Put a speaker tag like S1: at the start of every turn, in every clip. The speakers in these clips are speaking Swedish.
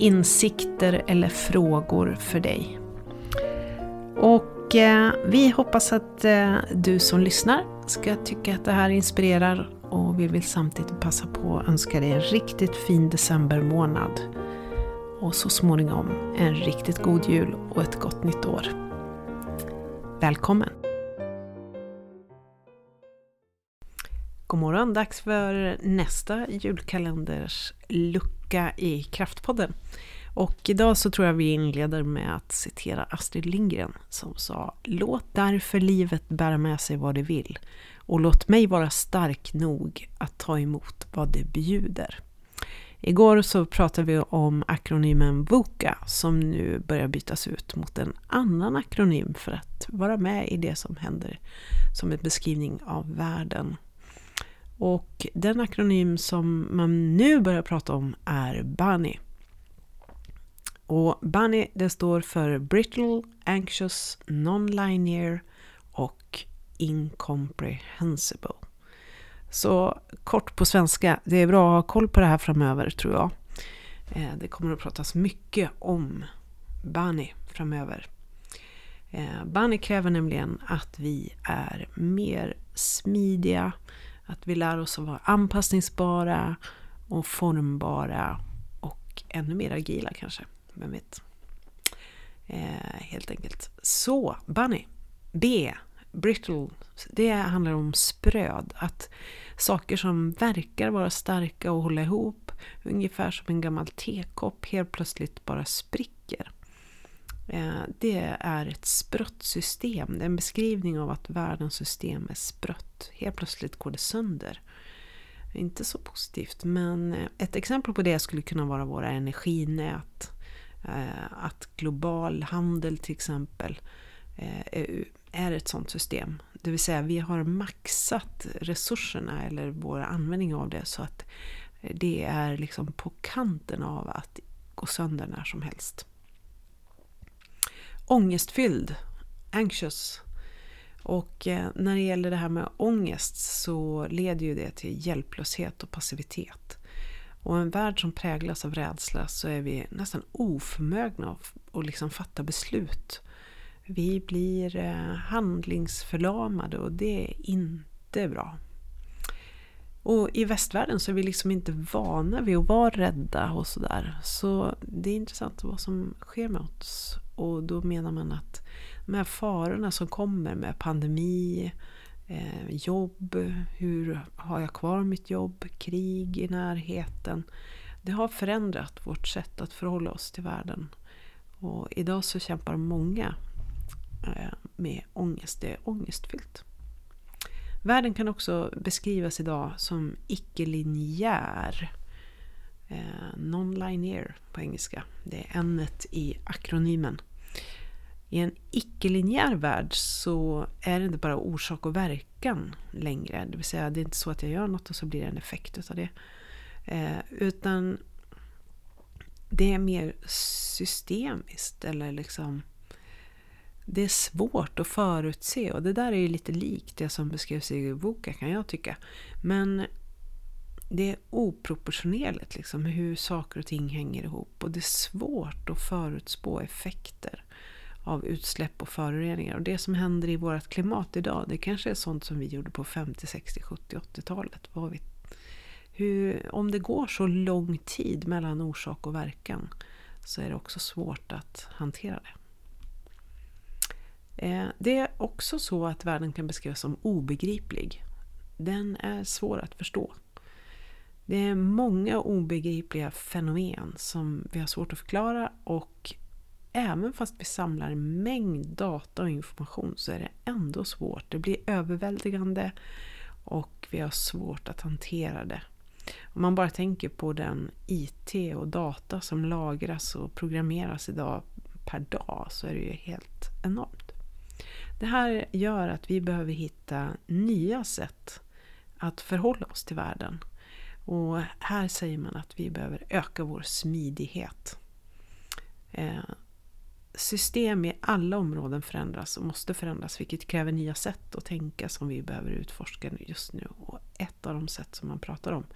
S1: insikter eller frågor för dig. Och eh, vi hoppas att eh, du som lyssnar ska tycka att det här inspirerar och vi vill samtidigt passa på att önska dig en riktigt fin decembermånad. Och så småningom en riktigt god jul och ett gott nytt år. Välkommen! God morgon! Dags för nästa julkalenders lucka i Kraftpodden. Och idag så tror jag vi inleder med att citera Astrid Lindgren som sa Låt därför livet bära med sig vad det vill och låt mig vara stark nog att ta emot vad det bjuder. Igår så pratade vi om akronymen VUCA som nu börjar bytas ut mot en annan akronym för att vara med i det som händer som en beskrivning av världen och den akronym som man nu börjar prata om är BANI. Och BANI det står för Brittle, Anxious, Non-Linear och Incomprehensible. Så kort på svenska, det är bra att ha koll på det här framöver tror jag. Eh, det kommer att pratas mycket om BANI framöver. Eh, BANI kräver nämligen att vi är mer smidiga, att vi lär oss att vara anpassningsbara och formbara och ännu mer agila kanske. Vem vet? Eh, helt enkelt. Så, Bunny. B. Brittle. Det handlar om spröd. Att saker som verkar vara starka och hålla ihop, ungefär som en gammal tekopp, helt plötsligt bara spricker. Eh, det är ett sprött system. Det är en beskrivning av att världens system är sprött. Helt plötsligt går det sönder. Inte så positivt, men eh, ett exempel på det skulle kunna vara våra energinät. Eh, att global handel till exempel är ett sådant system. Det vill säga vi har maxat resurserna eller vår användning av det så att det är liksom på kanten av att gå sönder när som helst ångestfylld, anxious. Och eh, när det gäller det här med ångest så leder ju det till hjälplöshet och passivitet. Och en värld som präglas av rädsla så är vi nästan oförmögna att liksom fatta beslut. Vi blir eh, handlingsförlamade och det är inte bra. Och i västvärlden så är vi liksom inte vana vid att vara rädda och sådär. Så det är intressant vad som sker med oss. Och då menar man att de här farorna som kommer med pandemi, eh, jobb, hur har jag kvar mitt jobb, krig i närheten. Det har förändrat vårt sätt att förhålla oss till världen. Och idag så kämpar många eh, med ångest. Det är ångestfyllt. Världen kan också beskrivas idag som icke-linjär. Eh, Non-linear på engelska. Det är n i akronymen. I en icke-linjär värld så är det inte bara orsak och verkan längre. Det vill säga det är inte så att jag gör något och så blir det en effekt utav det. Eh, utan det är mer systemiskt eller liksom det är svårt att förutse och det där är ju lite likt det som beskrevs i boken kan jag tycka. Men det är oproportionerligt liksom hur saker och ting hänger ihop och det är svårt att förutspå effekter av utsläpp och föroreningar. Och det som händer i vårt klimat idag, det kanske är sånt som vi gjorde på 50, 60, 70, 80-talet. Vad. Hur, om det går så lång tid mellan orsak och verkan så är det också svårt att hantera det. Eh, det är också så att världen kan beskrivas som obegriplig. Den är svår att förstå. Det är många obegripliga fenomen som vi har svårt att förklara och även fast vi samlar en mängd data och information så är det ändå svårt. Det blir överväldigande och vi har svårt att hantera det. Om man bara tänker på den IT och data som lagras och programmeras idag per dag så är det ju helt enormt. Det här gör att vi behöver hitta nya sätt att förhålla oss till världen. Och här säger man att vi behöver öka vår smidighet. Eh, System i alla områden förändras och måste förändras vilket kräver nya sätt att tänka som vi behöver utforska just nu. Och ett av de sätt som man pratar om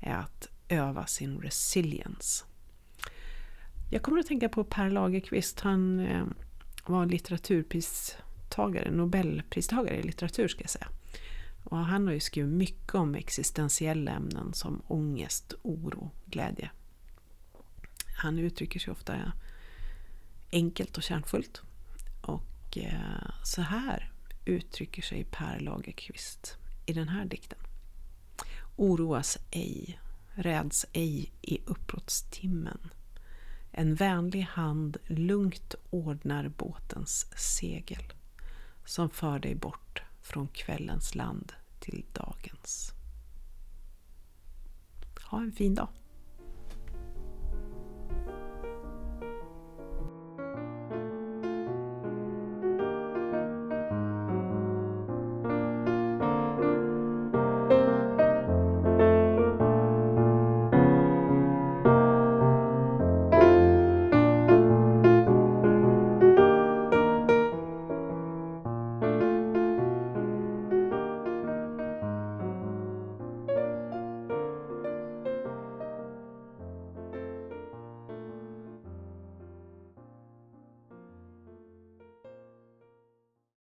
S1: är att öva sin resilience. Jag kommer att tänka på Per Lagerkvist. Han eh, var litteraturpristagare, Nobelpristagare i litteratur ska jag säga. Och han har ju skrivit mycket om existentiella ämnen som ångest, oro, glädje. Han uttrycker sig ofta enkelt och kärnfullt. Och eh, så här uttrycker sig Per Lagerkvist i den här dikten. Oroas ej, räds ej i uppbrottstimmen. En vänlig hand lugnt ordnar båtens segel som för dig bort från kvällens land till dagens. Ha en fin dag!